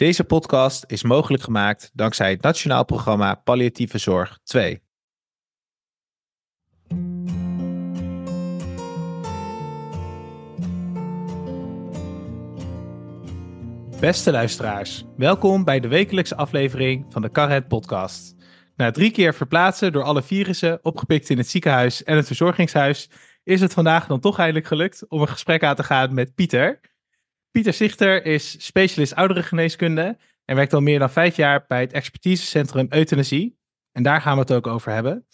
Deze podcast is mogelijk gemaakt dankzij het Nationaal Programma Palliatieve Zorg 2. Beste luisteraars, welkom bij de wekelijkse aflevering van de Carret Podcast. Na drie keer verplaatsen door alle virussen, opgepikt in het ziekenhuis en het verzorgingshuis, is het vandaag dan toch eindelijk gelukt om een gesprek aan te gaan met Pieter. Pieter Zichter is specialist ouderengeneeskunde en werkt al meer dan vijf jaar bij het expertisecentrum Euthanasie. En daar gaan we het ook over hebben.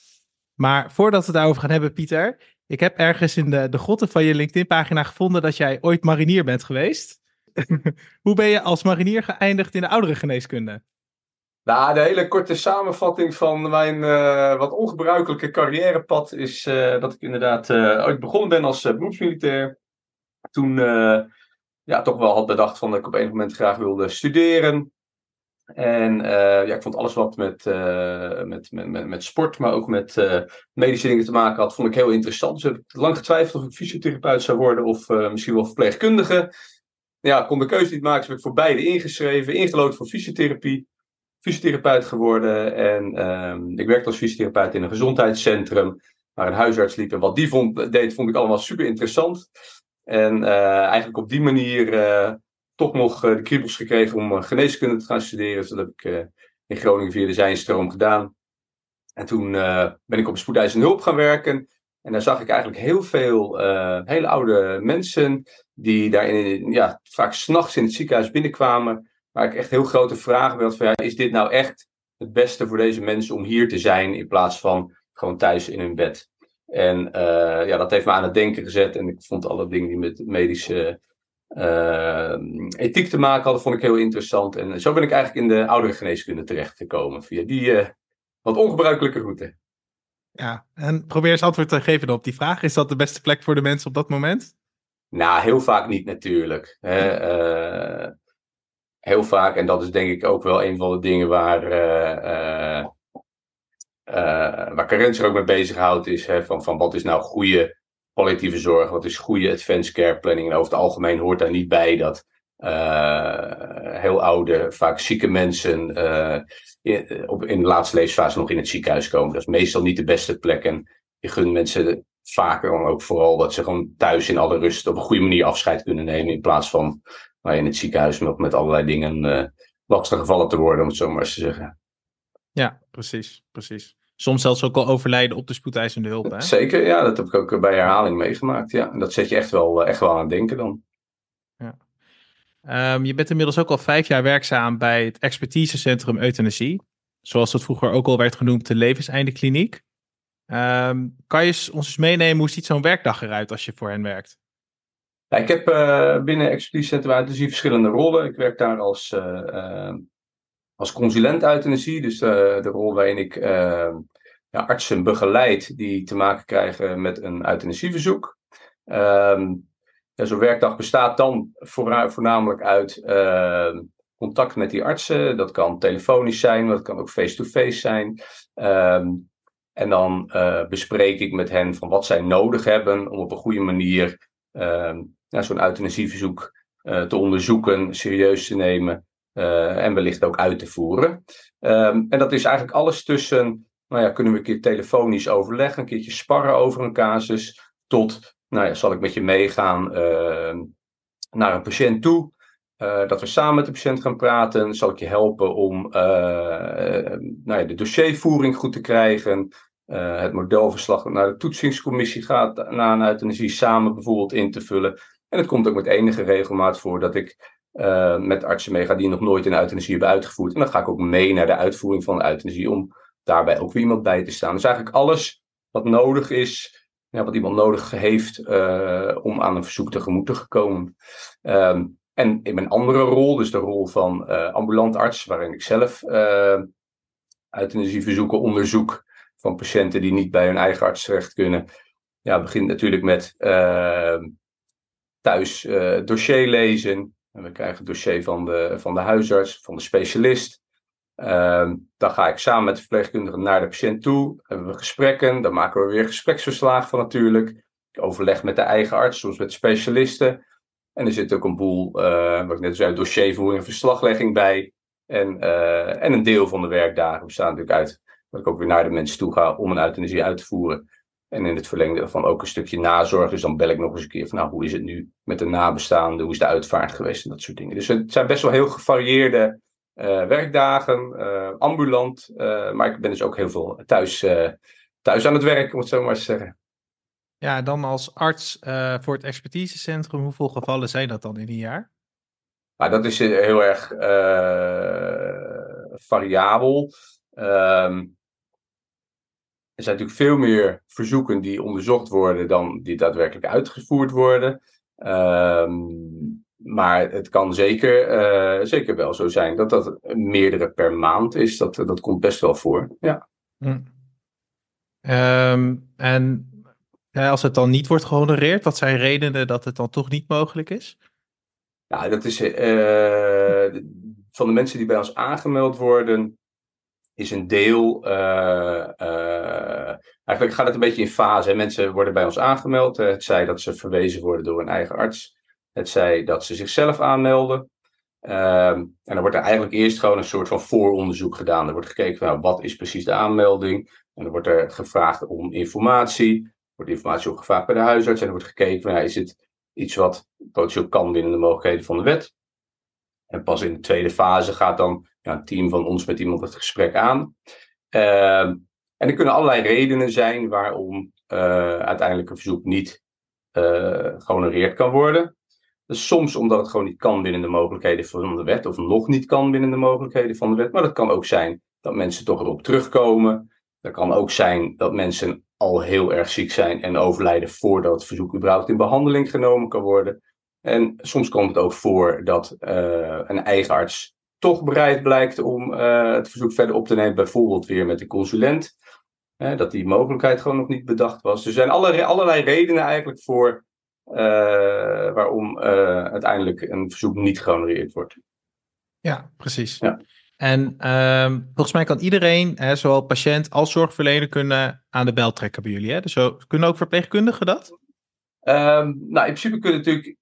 Maar voordat we het daarover gaan hebben, Pieter, ik heb ergens in de, de grotten van je LinkedIn-pagina gevonden dat jij ooit marinier bent geweest. Hoe ben je als marinier geëindigd in de ouderengeneeskunde? Nou, de hele korte samenvatting van mijn uh, wat ongebruikelijke carrièrepad is uh, dat ik inderdaad uh, ooit begonnen ben als beroepsmilitair. Toen ja, toch wel had bedacht van dat ik op een moment graag wilde studeren. En ja, ik vond alles wat met, met, met, met, met sport, maar ook met medische dingen te maken had, vond ik heel interessant. Dus ik heb lang getwijfeld of ik fysiotherapeut zou worden of misschien wel verpleegkundige. Ja, ik kon de keuze niet maken, dus heb ik voor beide ingeschreven, ingelood voor fysiotherapie fysiotherapeut geworden. En um, ik werkte als fysiotherapeut in een gezondheidscentrum. Waar een huisarts liep. En wat die vond, deed, vond ik allemaal super interessant. En uh, eigenlijk op die manier uh, toch nog uh, de kriebels gekregen om geneeskunde te gaan studeren. Dus dat heb ik in Groningen via de Zijnstroom gedaan. En toen ben ik op spoedeisende hulp gaan werken. En daar zag ik eigenlijk heel veel hele oude mensen. Die daar in, ja, vaak s'nachts in het ziekenhuis binnenkwamen waar ik echt heel grote vragen had van ja, is dit nou echt het beste voor deze mensen om hier te zijn in plaats van gewoon thuis in hun bed? En uh, ja, dat heeft me aan het denken gezet en ik vond alle dingen die met medische uh, ethiek te maken hadden, vond ik heel interessant. En zo ben ik eigenlijk in de ouderengeneeskunde terechtgekomen via die uh, wat ongebruikelijke route. Ja, en probeer eens antwoord te geven op die vraag. Is dat de beste plek voor de mensen op dat moment? Nou, heel vaak niet natuurlijk. Hè heel vaak, en dat is denk ik ook wel een van de dingen waar, waar Karenz er ook mee bezighoudt, is hè, van, van wat is nou goede palliatieve zorg, wat is goede advanced care planning. En over het algemeen hoort daar niet bij dat heel oude, vaak zieke mensen in, op, in de laatste levensfase nog in het ziekenhuis komen. Dat is meestal niet de beste plek. En je gunt mensen vaker dan ook vooral dat ze gewoon thuis in alle rust op een goede manier afscheid kunnen nemen. In plaats van je in het ziekenhuis met, met allerlei dingen uh, lastig gevallen te worden, om het zo maar eens te zeggen. Ja, precies, precies. Soms zelfs ook al overlijden op de spoedeisende hulp. Hè? Zeker, ja, dat heb ik ook bij herhaling meegemaakt. Ja, en dat zet je echt wel, eh, echt wel aan het denken dan. Ja. Um, je bent inmiddels ook al vijf jaar werkzaam bij het expertisecentrum euthanasie. Zoals dat vroeger ook al werd genoemd, de levenseindekliniek. Um, kan je ons eens meenemen, hoe ziet zo'n werkdag eruit als je voor hen werkt? Ja, ik heb uh, binnen Expertise Centrum Euthanasie verschillende rollen. Ik werk daar als, uh, uh, als consulent euthanasie. Dus de rol waarin ik ja, artsen begeleid die te maken krijgen met een euthanasieverzoek. Um, Zo'n werkdag bestaat dan voor, voornamelijk uit contact met die artsen. Dat kan telefonisch zijn, dat kan ook face-to-face zijn. En dan bespreek ik met hen van wat zij nodig hebben om op een goede manier ja, zo'n euthanasieverzoek uh, te onderzoeken, serieus te nemen uh, en wellicht ook uit te voeren. Um, en dat is eigenlijk alles tussen, nou ja, kunnen we een keer telefonisch overleggen, een keertje sparren over een casus, tot, nou ja, zal ik met je meegaan uh, naar een patiënt toe. Uh, dat we samen met de patiënt gaan praten. Zal ik je helpen om uh, nou ja, de dossiervoering goed te krijgen. Het modelverslag naar de toetsingscommissie gaat na een euthanasie samen bijvoorbeeld in te vullen. En het komt ook met enige regelmaat voor dat ik uh, met artsen meega die nog nooit een euthanasie hebben uitgevoerd. En dan ga ik ook mee naar de uitvoering van de euthanasie om daarbij ook weer iemand bij te staan. Dus eigenlijk alles wat nodig is, ja, wat iemand nodig heeft uh, om aan een verzoek tegemoet te komen. Um, en in mijn andere rol, dus de rol van uh, ambulant arts, waarin ik zelf uh, euthanasieverzoeken onderzoek van patiënten die niet bij hun eigen arts terecht kunnen. Ja, begint natuurlijk met uh, thuis dossier lezen. We krijgen het dossier van de, van de huisarts, van de specialist. Uh, dan ga ik samen met de verpleegkundige naar de patiënt toe. Hebben we gesprekken. Dan maken we weer gespreksverslagen van natuurlijk. Ik overleg met de eigen arts, soms met specialisten. En er zit ook een boel, wat ik net zei, dossiervoering en verslaglegging bij. En, en een deel van de werkdagen bestaat natuurlijk uit dat ik ook weer naar de mensen toe ga om een euthanasie uit te voeren. En in het verlengde daarvan ook een stukje nazorg. Dus dan bel ik nog eens een keer van nou, hoe is het nu met de nabestaanden? Hoe is de uitvaart geweest? En dat soort dingen. Dus het zijn best wel heel gevarieerde uh, werkdagen, uh, ambulant. Uh, maar ik ben dus ook heel veel thuis, thuis aan het werk, om het zo maar te zeggen. Ja, dan als arts voor het expertisecentrum, hoeveel gevallen zijn dat dan in een jaar? Nou, dat is heel erg variabel. Um, er zijn natuurlijk veel meer verzoeken die onderzocht worden dan die daadwerkelijk uitgevoerd worden. Um, maar het kan zeker, uh, zeker wel zo zijn dat dat meerdere per maand is. Dat, dat komt best wel voor. Ja. Hm. Um, en als het dan niet wordt gehonoreerd, wat zijn redenen dat het dan toch niet mogelijk is? Ja, dat is uh, van de mensen die bij ons aangemeld worden, is een deel. Uh, eigenlijk gaat het een beetje in fase. Mensen worden bij ons aangemeld. het zij dat ze verwezen worden door een eigen arts. Het zij dat ze zichzelf aanmelden. Ehm, en dan wordt er eigenlijk eerst gewoon een soort van vooronderzoek gedaan. Er wordt gekeken van nou, wat is precies de aanmelding. En dan wordt er gevraagd om informatie. Er wordt informatie ook gevraagd bij de huisarts. En er wordt gekeken van nou, is het iets wat potentieel kan binnen de mogelijkheden van de wet. En pas in de tweede fase gaat dan ja, een team van ons met iemand het gesprek aan. Ehm, en er kunnen allerlei redenen zijn waarom uh, uiteindelijk een verzoek niet uh, gehonoreerd kan worden. Dus soms omdat het gewoon niet kan binnen de mogelijkheden van de wet, of nog niet kan binnen de mogelijkheden van de wet. Maar dat kan ook zijn dat mensen toch erop terugkomen. Dat kan ook zijn dat mensen al heel erg ziek zijn en overlijden voordat het verzoek überhaupt in behandeling genomen kan worden. En soms komt het ook voor dat uh, een eigen arts toch bereid blijkt om uh, het verzoek verder op te nemen, bijvoorbeeld weer met de consulent. Dat die mogelijkheid gewoon nog niet bedacht was. Er zijn allerlei, allerlei redenen eigenlijk voor uh, waarom uiteindelijk een verzoek niet gehonoreerd wordt. Ja, precies. Ja. En uh, volgens mij kan iedereen, hè, zowel patiënt als zorgverlener, kunnen aan de bel trekken bij jullie. Hè? Dus zo, kunnen ook verpleegkundigen dat? Um, nou, in principe kunnen natuurlijk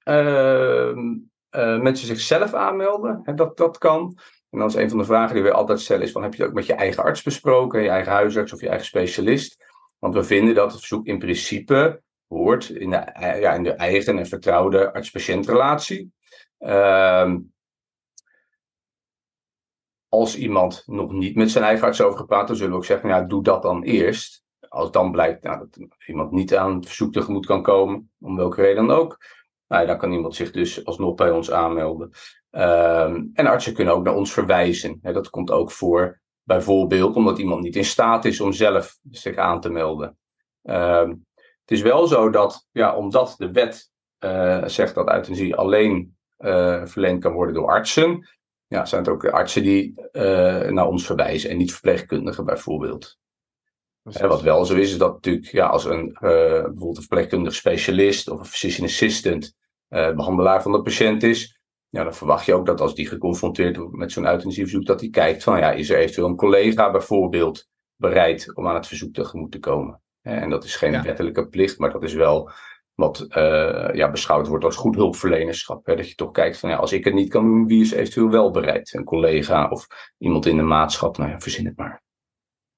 uh, mensen zichzelf aanmelden. Hè, dat, dat kan. En dan is een van de vragen die we altijd stellen is van, heb je het ook met je eigen arts besproken, je eigen huisarts of je eigen specialist? Want we vinden dat het verzoek in principe hoort in de, ja, in de eigen en vertrouwde arts-patiëntrelatie. Uh, als iemand nog niet met zijn eigen arts over gepraat, dan zullen we ook zeggen, ja, doe dat dan eerst als dan blijkt nou, dat iemand niet aan het verzoek tegemoet kan komen, om welke reden dan ook, nou, dan kan iemand zich dus alsnog bij ons aanmelden. Um, en artsen kunnen ook naar ons verwijzen. dat komt ook voor, bijvoorbeeld omdat iemand niet in staat is om zelf zich aan te melden. Um, het is wel zo dat, ja, omdat de wet uh, zegt dat euthanasie alleen uh, verleend kan worden door artsen, ja, zijn het ook artsen die uh, naar ons verwijzen en niet verpleegkundigen bijvoorbeeld. Wat wel zo is, is dat natuurlijk ja, als een uh, bijvoorbeeld een verpleegkundig specialist of een physician assistant uh, behandelaar van de patiënt is, ja, dan verwacht je ook dat als die geconfronteerd wordt met zo'n euthanasieverzoek, dat hij kijkt van ja, is er eventueel een collega bijvoorbeeld bereid om aan het verzoek tegemoet te komen. En dat is geen wettelijke plicht, maar dat is wel wat uh, ja, beschouwd wordt als goed hulpverlenerschap. Hè? Dat je toch kijkt van ja, als ik het niet kan doen, wie is eventueel wel bereid? Een collega of iemand in de maatschap, nou ja, verzin het maar.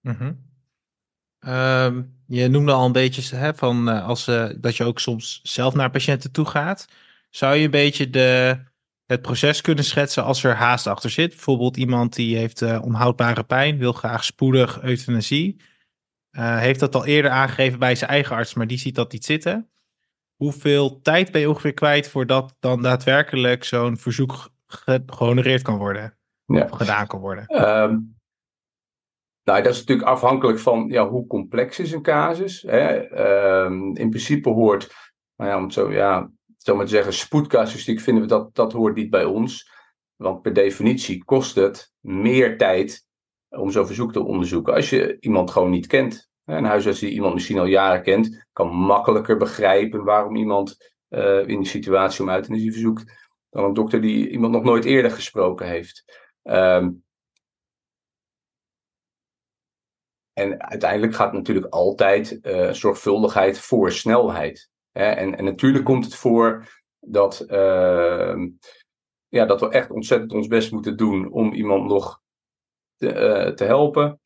Mm Ehm, je noemde al een beetje hè, van uh, als, uh, dat je ook soms zelf naar patiënten toe gaat. Zou je een beetje de, het proces kunnen schetsen als er haast achter zit? Bijvoorbeeld iemand die heeft uh, onhoudbare pijn, wil graag spoedig euthanasie. heeft dat al eerder aangegeven bij zijn eigen arts, maar die ziet dat niet zitten. Hoeveel tijd ben je ongeveer kwijt voordat dan daadwerkelijk zo'n verzoek gehonoreerd kan worden? Ja. Of gedaan kan worden? Um nou, dat is natuurlijk afhankelijk van ja, hoe complex is een casus. Hè. Um, in principe hoort, nou ja, om het zo, ja, zo maar te zeggen, spoedcasuïstiek vinden we dat, dat hoort niet bij ons. Want per definitie kost het meer tijd om zo'n verzoek te onderzoeken. Als je iemand gewoon niet kent. Een huisarts die iemand misschien al jaren kent, kan makkelijker begrijpen waarom iemand uh, in die situatie om euthanasie verzoekt. Dan een dokter die iemand nog nooit eerder gesproken heeft. Um, En uiteindelijk gaat natuurlijk altijd uh, zorgvuldigheid voor snelheid. Hè? En, en natuurlijk komt het voor dat, ehm, ja, dat we echt ontzettend ons best moeten doen om iemand nog te, eh, te helpen.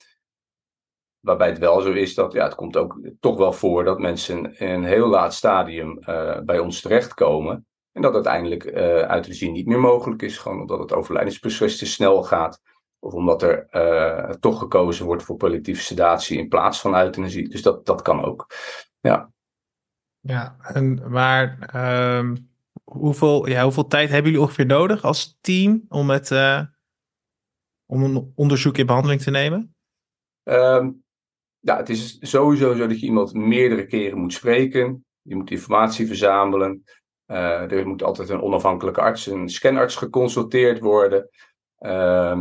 Waarbij het wel zo is dat ja, het komt ook toch wel voor dat mensen in een heel laat stadium uh, bij ons terechtkomen. En dat uiteindelijk uh, euthanasie niet meer mogelijk is. Gewoon omdat het overlijdensproces te snel gaat. Of omdat er uh, toch gekozen wordt voor palliatieve sedatie in plaats van euthanasie. Dus dat, dat kan ook. Ja. Ja, en maar um, hoeveel, ja, hoeveel tijd hebben jullie ongeveer nodig als team om, het, uh, om een onderzoek in behandeling te nemen? Um, ja, het is sowieso zo dat je iemand meerdere keren moet spreken. Je moet informatie verzamelen. Uh, er moet altijd een onafhankelijke arts, een scanarts geconsulteerd worden. Uh,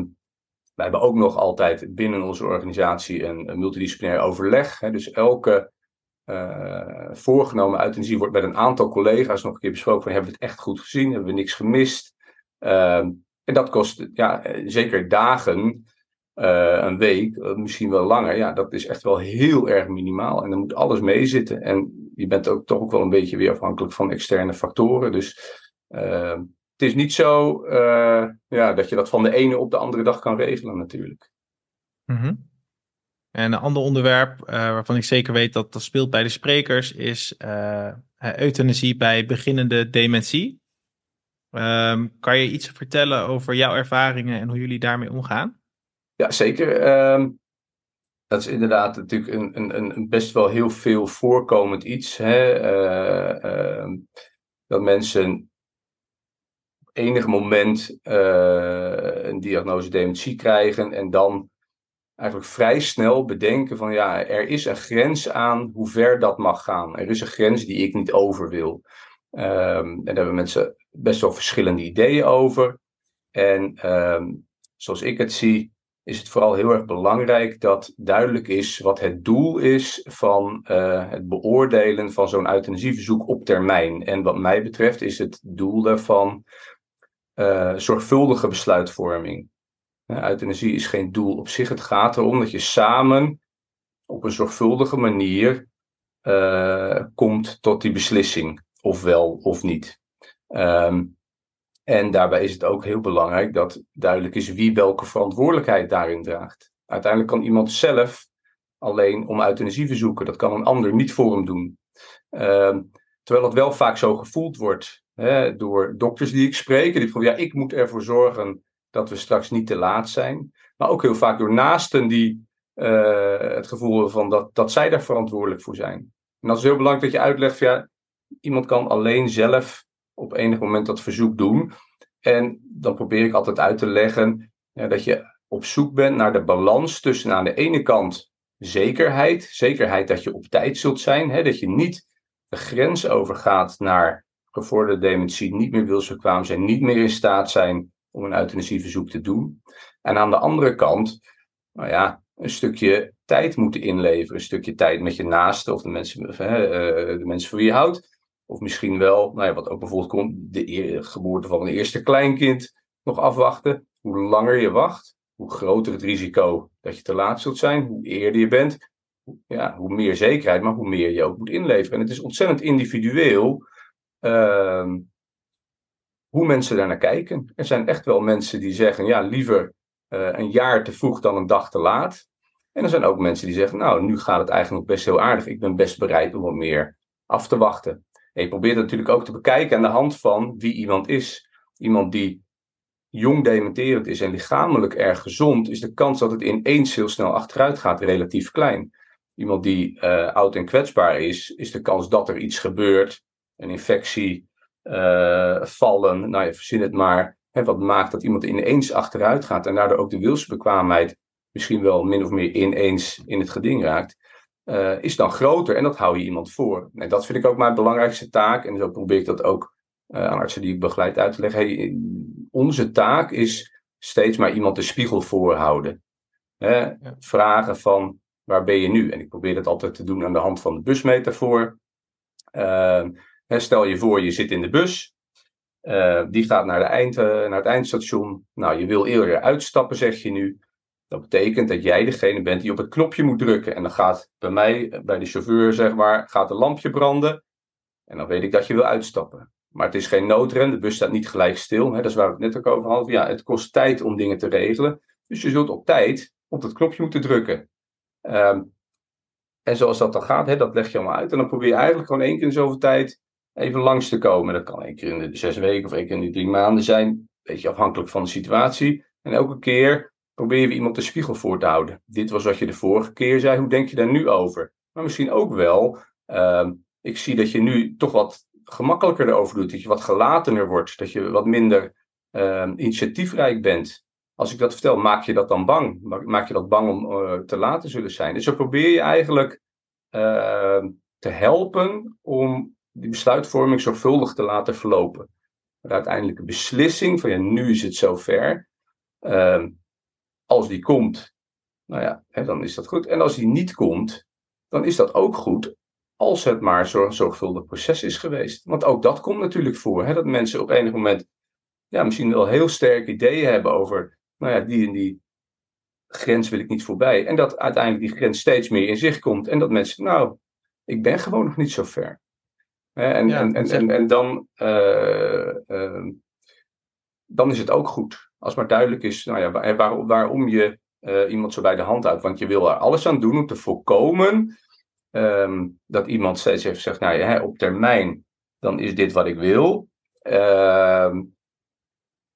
wij hebben ook nog altijd binnen onze organisatie een, multidisciplinair overleg. Hè, dus elke uh, voorgenomen euthanasie wordt met een aantal collega's nog een keer besproken. Van, hebben we het echt goed gezien? Hebben we niks gemist? Ehm, en dat kost ja, zeker dagen uh, een week, misschien wel langer, ja, dat is echt wel heel erg minimaal. En dan moet alles meezitten. En je bent ook toch ook wel een beetje weer afhankelijk van externe factoren. Dus uh, het is niet zo ja, dat je dat van de ene op de andere dag kan regelen, natuurlijk. Mm -hmm. En een ander onderwerp waarvan ik zeker weet dat dat speelt bij de sprekers is euthanasie bij beginnende dementie. Um, kan je iets vertellen over jouw ervaringen en hoe jullie daarmee omgaan? Ja, zeker. Um, dat is inderdaad natuurlijk een, een, een best wel heel veel voorkomend iets. Hè? Uh, uh, dat mensen enig moment uh, een diagnose dementie krijgen en dan eigenlijk vrij snel bedenken van ja, er is een grens aan hoe ver dat mag gaan. Er is een grens die ik niet over wil. Um, en daar hebben mensen best wel verschillende ideeën over. En um, zoals ik het zie, is het vooral heel erg belangrijk dat duidelijk is wat het doel is van uh, het beoordelen van zo'n euthanasieverzoek op termijn. En wat mij betreft is het doel daarvan uh, zorgvuldige besluitvorming. Euthanasie is geen doel op zich. Het gaat erom dat je samen op een zorgvuldige manier komt tot die beslissing, of wel of niet. Um, en daarbij is het ook heel belangrijk dat duidelijk is wie welke verantwoordelijkheid daarin draagt. Uiteindelijk kan iemand zelf alleen om euthanasie verzoeken. Dat kan een ander niet voor hem doen. Uh, terwijl dat wel vaak zo gevoeld wordt hè, door dokters die ik spreek. Die van ja, ik moet ervoor zorgen dat we straks niet te laat zijn. Maar ook heel vaak door naasten die uh, het gevoel hebben van dat, dat zij daar verantwoordelijk voor zijn. En dat is heel belangrijk dat je uitlegt ja, iemand kan alleen zelf op enig moment dat verzoek doen. En dan probeer ik altijd uit te leggen dat je op zoek bent naar de balans tussen aan de ene kant zekerheid, zekerheid dat je op tijd zult zijn, hè, dat je niet de grens overgaat naar gevorderde dementie, niet meer wilsbekwaam zijn, niet meer in staat zijn om een euthanasieverzoek te doen. En aan de andere kant, nou ja, een stukje tijd moeten inleveren, een stukje tijd met je naasten of de mensen, de mensen voor wie je houdt. Of misschien wel, nou ja, wat ook bijvoorbeeld komt, de geboorte van een eerste kleinkind nog afwachten. Hoe langer je wacht, hoe groter het risico dat je te laat zult zijn. Hoe eerder je bent, ja, hoe meer zekerheid, maar hoe meer je ook moet inleveren. En het is ontzettend individueel uh, hoe mensen daar naar kijken. Er zijn echt wel mensen die zeggen, ja, liever uh, een jaar te vroeg dan een dag te laat. En er zijn ook mensen die zeggen, nou, nu gaat het eigenlijk best heel aardig. Ik ben best bereid om wat meer af te wachten. En je probeert natuurlijk ook te bekijken aan de hand van wie iemand is. Iemand die jong dementerend is en lichamelijk erg gezond, is de kans dat het ineens heel snel achteruit gaat relatief klein. Iemand die uh, oud en kwetsbaar is, is de kans dat er iets gebeurt, een infectie, uh, vallen, nou je verzin het maar, hè, wat maakt dat iemand ineens achteruit gaat en daardoor ook de wilsbekwaamheid misschien wel min of meer ineens in het geding raakt uh, is dan groter en dat hou je iemand voor. En dat vind ik ook mijn belangrijkste taak. En zo probeer ik dat ook uh, aan artsen die ik begeleid uit te leggen. Hey, onze taak is steeds maar iemand de spiegel voorhouden. Hè? Vragen van waar ben je nu? En ik probeer dat altijd te doen aan de hand van de busmetafoor. Uh, stel je voor, je zit in de bus. die gaat naar, de eind, naar het eindstation. Nou, je wil eerder uitstappen, zeg je nu. Dat betekent dat jij degene bent die op het knopje moet drukken. En dan gaat bij mij, bij de chauffeur zeg maar, gaat een lampje branden. En dan weet ik dat je wil uitstappen. maar het is geen noodrem. De bus staat niet gelijk stil. Hè, dat is waar we het net ook over hadden. Ja, het kost tijd om dingen te regelen. Dus je zult op tijd op dat knopje moeten drukken. Ehm, en zoals dat dan gaat, hè, dat leg je allemaal uit. En dan probeer je eigenlijk gewoon één keer in zoveel tijd even langs te komen. Dat kan één keer in de zes weken of één keer in de drie maanden zijn. Beetje afhankelijk van de situatie. En elke keer probeer je iemand de spiegel voor te houden. Dit was wat je de vorige keer zei. Hoe denk je daar nu over? Maar misschien ook wel. Ehm, ik zie dat je nu toch wat gemakkelijker erover doet. Dat je wat gelatener wordt. Dat je wat minder uh, initiatiefrijk bent. Als ik dat vertel, maak je dat dan bang? Maak je dat bang om uh, te laat te zullen zijn? Dus zo probeer je eigenlijk uh, te helpen om die besluitvorming zorgvuldig te laten verlopen. De uiteindelijke beslissing van ja, nu is het zover. Uh, als die komt, nou ja, hè, dan is dat goed. En als die niet komt, dan is dat ook goed als het maar zo'n zorgvuldig proces is geweest. Want ook dat komt natuurlijk voor. Hè, dat mensen op enig moment ja, misschien wel heel sterke ideeën hebben over, nou ja, die en die grens wil ik niet voorbij. En dat uiteindelijk die grens steeds meer in zicht komt. En dat mensen, nou, ik ben gewoon nog niet zo ver. En, en, en, en, en, dan, uh, uh, dan is het ook goed. Als maar duidelijk is nou ja, waar, waarom je uh, iemand zo bij de hand houdt. Want je wil er alles aan doen om te voorkomen um, dat iemand steeds heeft gezegd, nou ja, op termijn, dan is dit wat ik wil. Uh,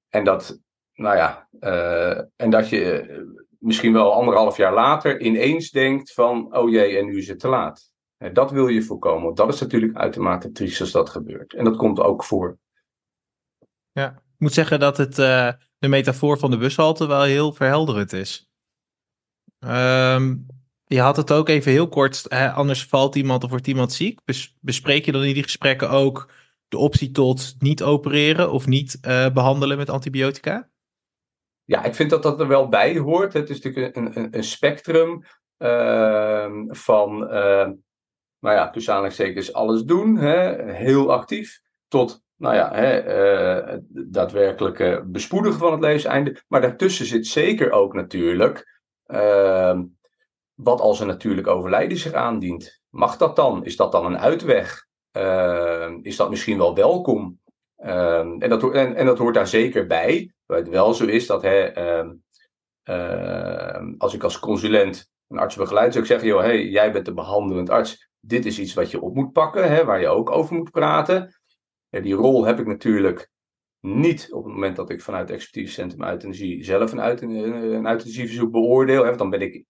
en dat, nou ja, uh, en dat je misschien wel anderhalf jaar later ineens denkt van, oh jee, en nu is het te laat. Dat wil je voorkomen. Want dat is natuurlijk uitermate triest als dat gebeurt. En dat komt ook voor. Ja, ik moet zeggen dat het, uh, de metafoor van de bushalte wel heel verhelderend is. Um, je had het ook even heel kort, hè, anders valt iemand of wordt iemand ziek. bespreek je dan in die gesprekken ook de optie tot niet opereren of niet uh, behandelen met antibiotica? Ja, ik vind dat dat er wel bij hoort. Het is natuurlijk een, een, een spectrum uh, van, uh, nou ja, tussen aanhalingstekens alles doen, hè, heel actief, tot, nou ja, hè, uh, daadwerkelijk bespoedigen van het levenseinde. Maar daartussen zit zeker ook natuurlijk ehm, wat als een natuurlijk overlijden zich aandient? Mag dat dan? Is dat dan een uitweg? Uh, is dat misschien wel welkom? Uh, en, dat, en, en, dat hoort daar zeker bij. Waar het wel zo is dat hè, als ik als consulent een arts begeleid, zou ik zeggen: joh, hey, jij bent de behandelend arts. Dit is iets wat je op moet pakken, hè, waar je ook over moet praten. Die rol heb ik natuurlijk niet op het moment dat ik vanuit expertisecentrum euthanasie zelf een, een euthanasieverzoek beoordeel. Dan ben ik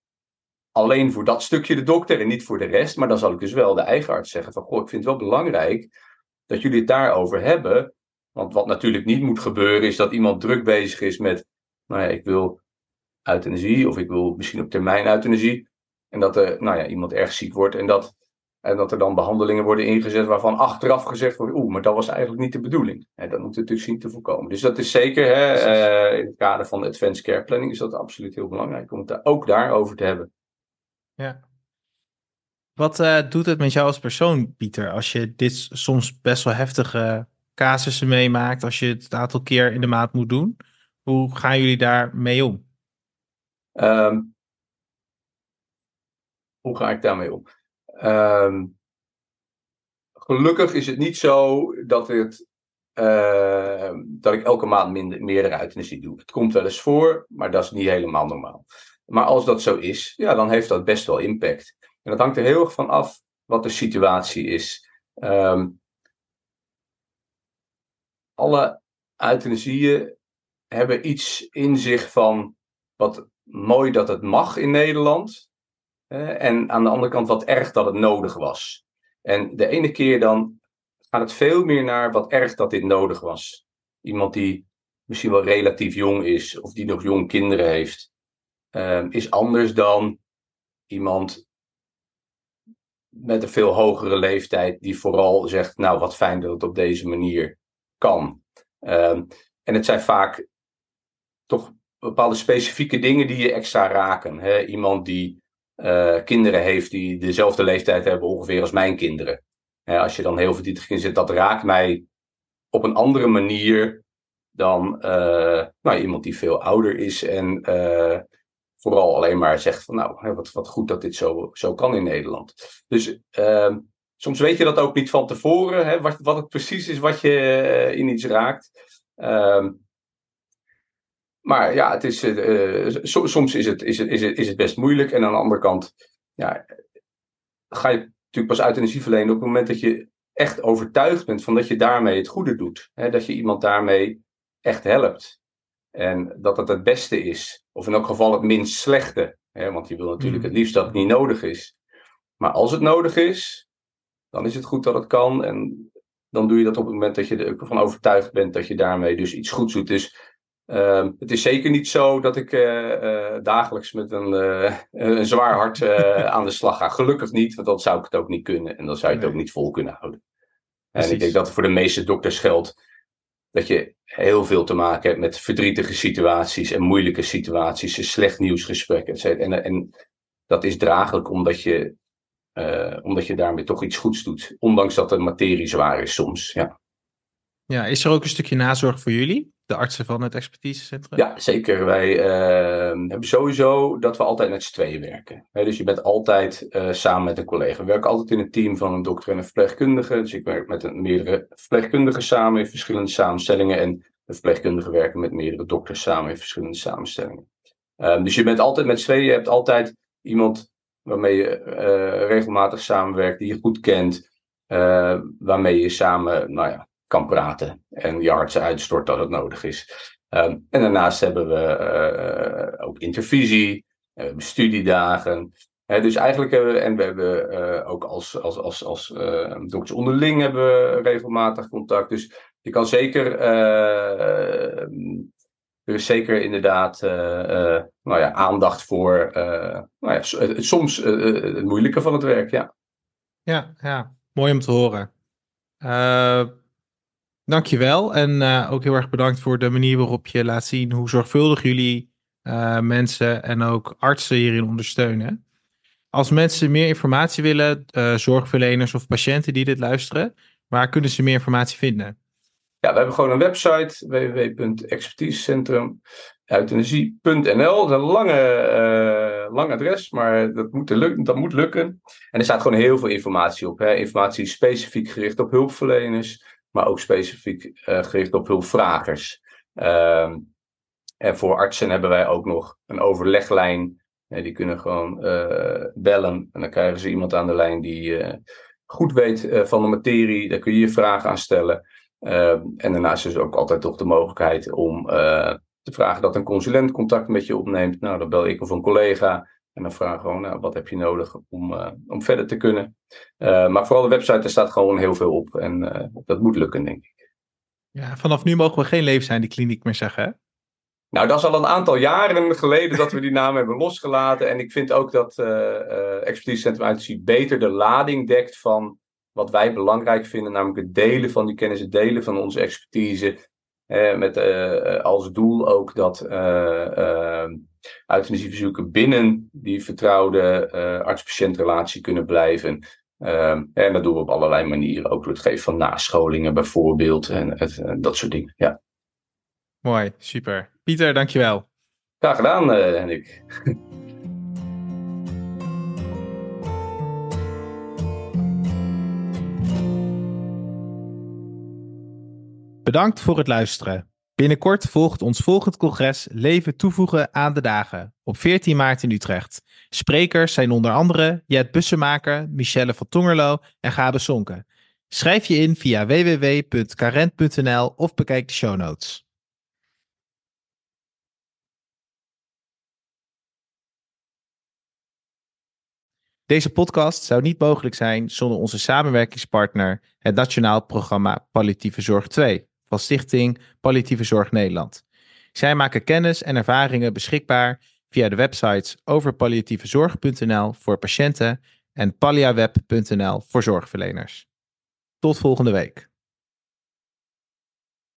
alleen voor dat stukje de dokter en niet voor de rest. Maar dan zal ik dus wel de eigen arts zeggen van, goh, ik vind het wel belangrijk dat jullie het daarover hebben. Want wat natuurlijk niet moet gebeuren is dat iemand druk bezig is met, nou ja, ik wil euthanasie of ik wil misschien op termijn euthanasie. En dat er, nou ja, iemand erg ziek wordt en dat, en dat er dan behandelingen worden ingezet waarvan achteraf gezegd wordt, oeh, maar dat was eigenlijk niet de bedoeling. En dat moet natuurlijk zien te voorkomen. Dus dat is zeker, hè, uh, in het kader van de advanced care planning is dat absoluut heel belangrijk om het daar ook daarover te hebben. Ja. Wat uh, doet het met jou als persoon, Pieter, als je dit soms best wel heftige casussen meemaakt, als je het een aantal keer in de maand moet doen? Hoe gaan jullie daar mee om? Um, hoe ga ik daarmee om? Um, gelukkig is het niet zo dat, uh, dat ik elke maand minder, meerdere euthanasie doe. Het komt wel eens voor, maar dat is niet helemaal normaal. Maar als dat zo is, ja, dan heeft dat best wel impact. En dat hangt er heel erg van af wat de situatie is. Um, alle euthanasieën hebben iets in zich van wat mooi dat het mag in Nederland. En aan de andere kant wat erg dat het nodig was. En de ene keer dan gaat het veel meer naar wat erg dat dit nodig was. Iemand die misschien wel relatief jong is of die nog jong kinderen heeft. Ehm, is anders dan iemand met een veel hogere leeftijd die vooral zegt, nou wat fijn dat het op deze manier kan. Um, en het zijn vaak toch bepaalde specifieke dingen die je extra raken. Hè? Iemand die uh, kinderen heeft die dezelfde leeftijd hebben ongeveer als mijn kinderen. Als je dan heel verdrietig in zit, dat raakt mij op een andere manier dan uh, nou, iemand die veel ouder is en uh, vooral alleen maar zegt van nou, wat, wat goed dat dit zo, zo kan in Nederland. Dus uh, soms weet je dat ook niet van tevoren, hè, wat, wat het precies is wat je eh, in iets raakt. Ehm, maar ja, het is, soms is het, is, het, is, het, is het best moeilijk. En aan de andere kant ja, ga je natuurlijk pas uit energie verlenen op het moment dat je echt overtuigd bent van dat je daarmee het goede doet. Hè, dat je iemand daarmee echt helpt. En dat het het beste is. Of in elk geval het minst slechte. Hè, want je wil natuurlijk mm. het liefst dat het niet nodig is. Maar als het nodig is, dan is het goed dat het kan. En dan doe je dat op het moment dat je ervan overtuigd bent dat je daarmee dus iets goeds doet. Dus uh, het is zeker niet zo dat ik uh, uh, dagelijks met een, uh, een zwaar hart aan de slag ga. Gelukkig niet, want dan zou ik het ook niet kunnen. En dan zou je het ook niet vol kunnen houden. En ik denk dat voor de meeste dokters geldt dat je heel veel te maken hebt met verdrietige situaties en moeilijke situaties, slecht nieuwsgesprekken, etc. En, en dat is draaglijk omdat je, omdat je daarmee toch iets goeds doet. Ondanks dat de materie zwaar is soms. Ja. Ja, is er ook een stukje nazorg voor jullie? de artsen van het expertisecentrum? Ja, zeker. Wij uh, hebben sowieso dat we altijd met z'n tweeën werken. dus je bent altijd uh, samen met een collega. We werken altijd in een team van een dokter en een verpleegkundige. Dus ik werk met een, meerdere verpleegkundigen samen in verschillende samenstellingen. En de verpleegkundigen werken met meerdere dokters samen in verschillende samenstellingen. Um, dus je bent altijd met z'n tweeën. Je hebt altijd iemand waarmee je uh, regelmatig samenwerkt, die je goed kent. waarmee je samen, nou ja, kan praten en artsen uitstort dat het nodig is. Um, en daarnaast hebben we uh, ook intervisie, studiedagen. dus eigenlijk hebben we, en we hebben uh, ook als, als, als, als dokters onderling hebben we regelmatig contact. Dus je kan zeker, er is zeker inderdaad nou ja, aandacht voor nou ja, soms het moeilijke van het werk. Ja, ja, ja. mooi om te horen. Dankjewel. En uh, ook heel erg bedankt voor de manier waarop je laat zien hoe zorgvuldig jullie uh, mensen en ook artsen hierin ondersteunen. Als mensen meer informatie willen, uh, zorgverleners of patiënten die dit luisteren, waar kunnen ze meer informatie vinden? Ja, we hebben gewoon een website www.expertisecentrum.euthanasie.nl. Dat is een lange, lang adres, maar dat moet, lukken, dat moet lukken. En er staat gewoon heel veel informatie op. Hè. Informatie specifiek gericht op hulpverleners maar ook specifiek uh, gericht op hulpvragers. Uh, en voor artsen hebben wij ook nog een overleglijn. die kunnen gewoon uh, bellen en dan krijgen ze iemand aan de lijn die uh, goed weet van de materie. Daar kun je je vragen aan stellen. Ehm, en daarnaast is er ook altijd toch de mogelijkheid om te vragen dat een consulent contact met je opneemt. Nou, dan bel ik of een collega. En dan vragen we gewoon, nou, wat heb je nodig om, uh, om verder te kunnen. Uh, maar vooral de website, er staat gewoon heel veel op. En uh, dat moet lukken, denk ik. Ja, vanaf nu mogen we geen leefzijnde kliniek meer zeggen, hè? Nou, dat is al een aantal jaren geleden dat we die naam hebben losgelaten. En ik vind ook dat uh, Expertisecentrum ITC beter de lading dekt van wat wij belangrijk vinden. Namelijk het delen van die kennis, het delen van onze expertise. Met als doel ook dat euthanasieverzoeken binnen die vertrouwde uh, arts-patiëntrelatie kunnen blijven. Um, en dat doen we op allerlei manieren. Ook door het geven van nascholingen bijvoorbeeld. En het, dat soort dingen. Ja. Mooi, super. Pieter, dankjewel. Graag gedaan, Henrik. Bedankt voor het luisteren. Binnenkort volgt ons volgend congres Leven toevoegen aan de dagen op 14 maart in Utrecht. Sprekers zijn onder andere Jet Bussemaker, Michelle van Tongerlo en Gabe Sonke. Schrijf je in via www.carent.nl of bekijk de show notes. Deze podcast zou niet mogelijk zijn zonder onze samenwerkingspartner, het Nationaal Programma Palliatieve Zorg 2 van Stichting Palliatieve Zorg Nederland. Zij maken kennis en ervaringen beschikbaar via de websites overpalliatievezorg.nl voor patiënten en palliaweb.nl voor zorgverleners. Tot volgende week.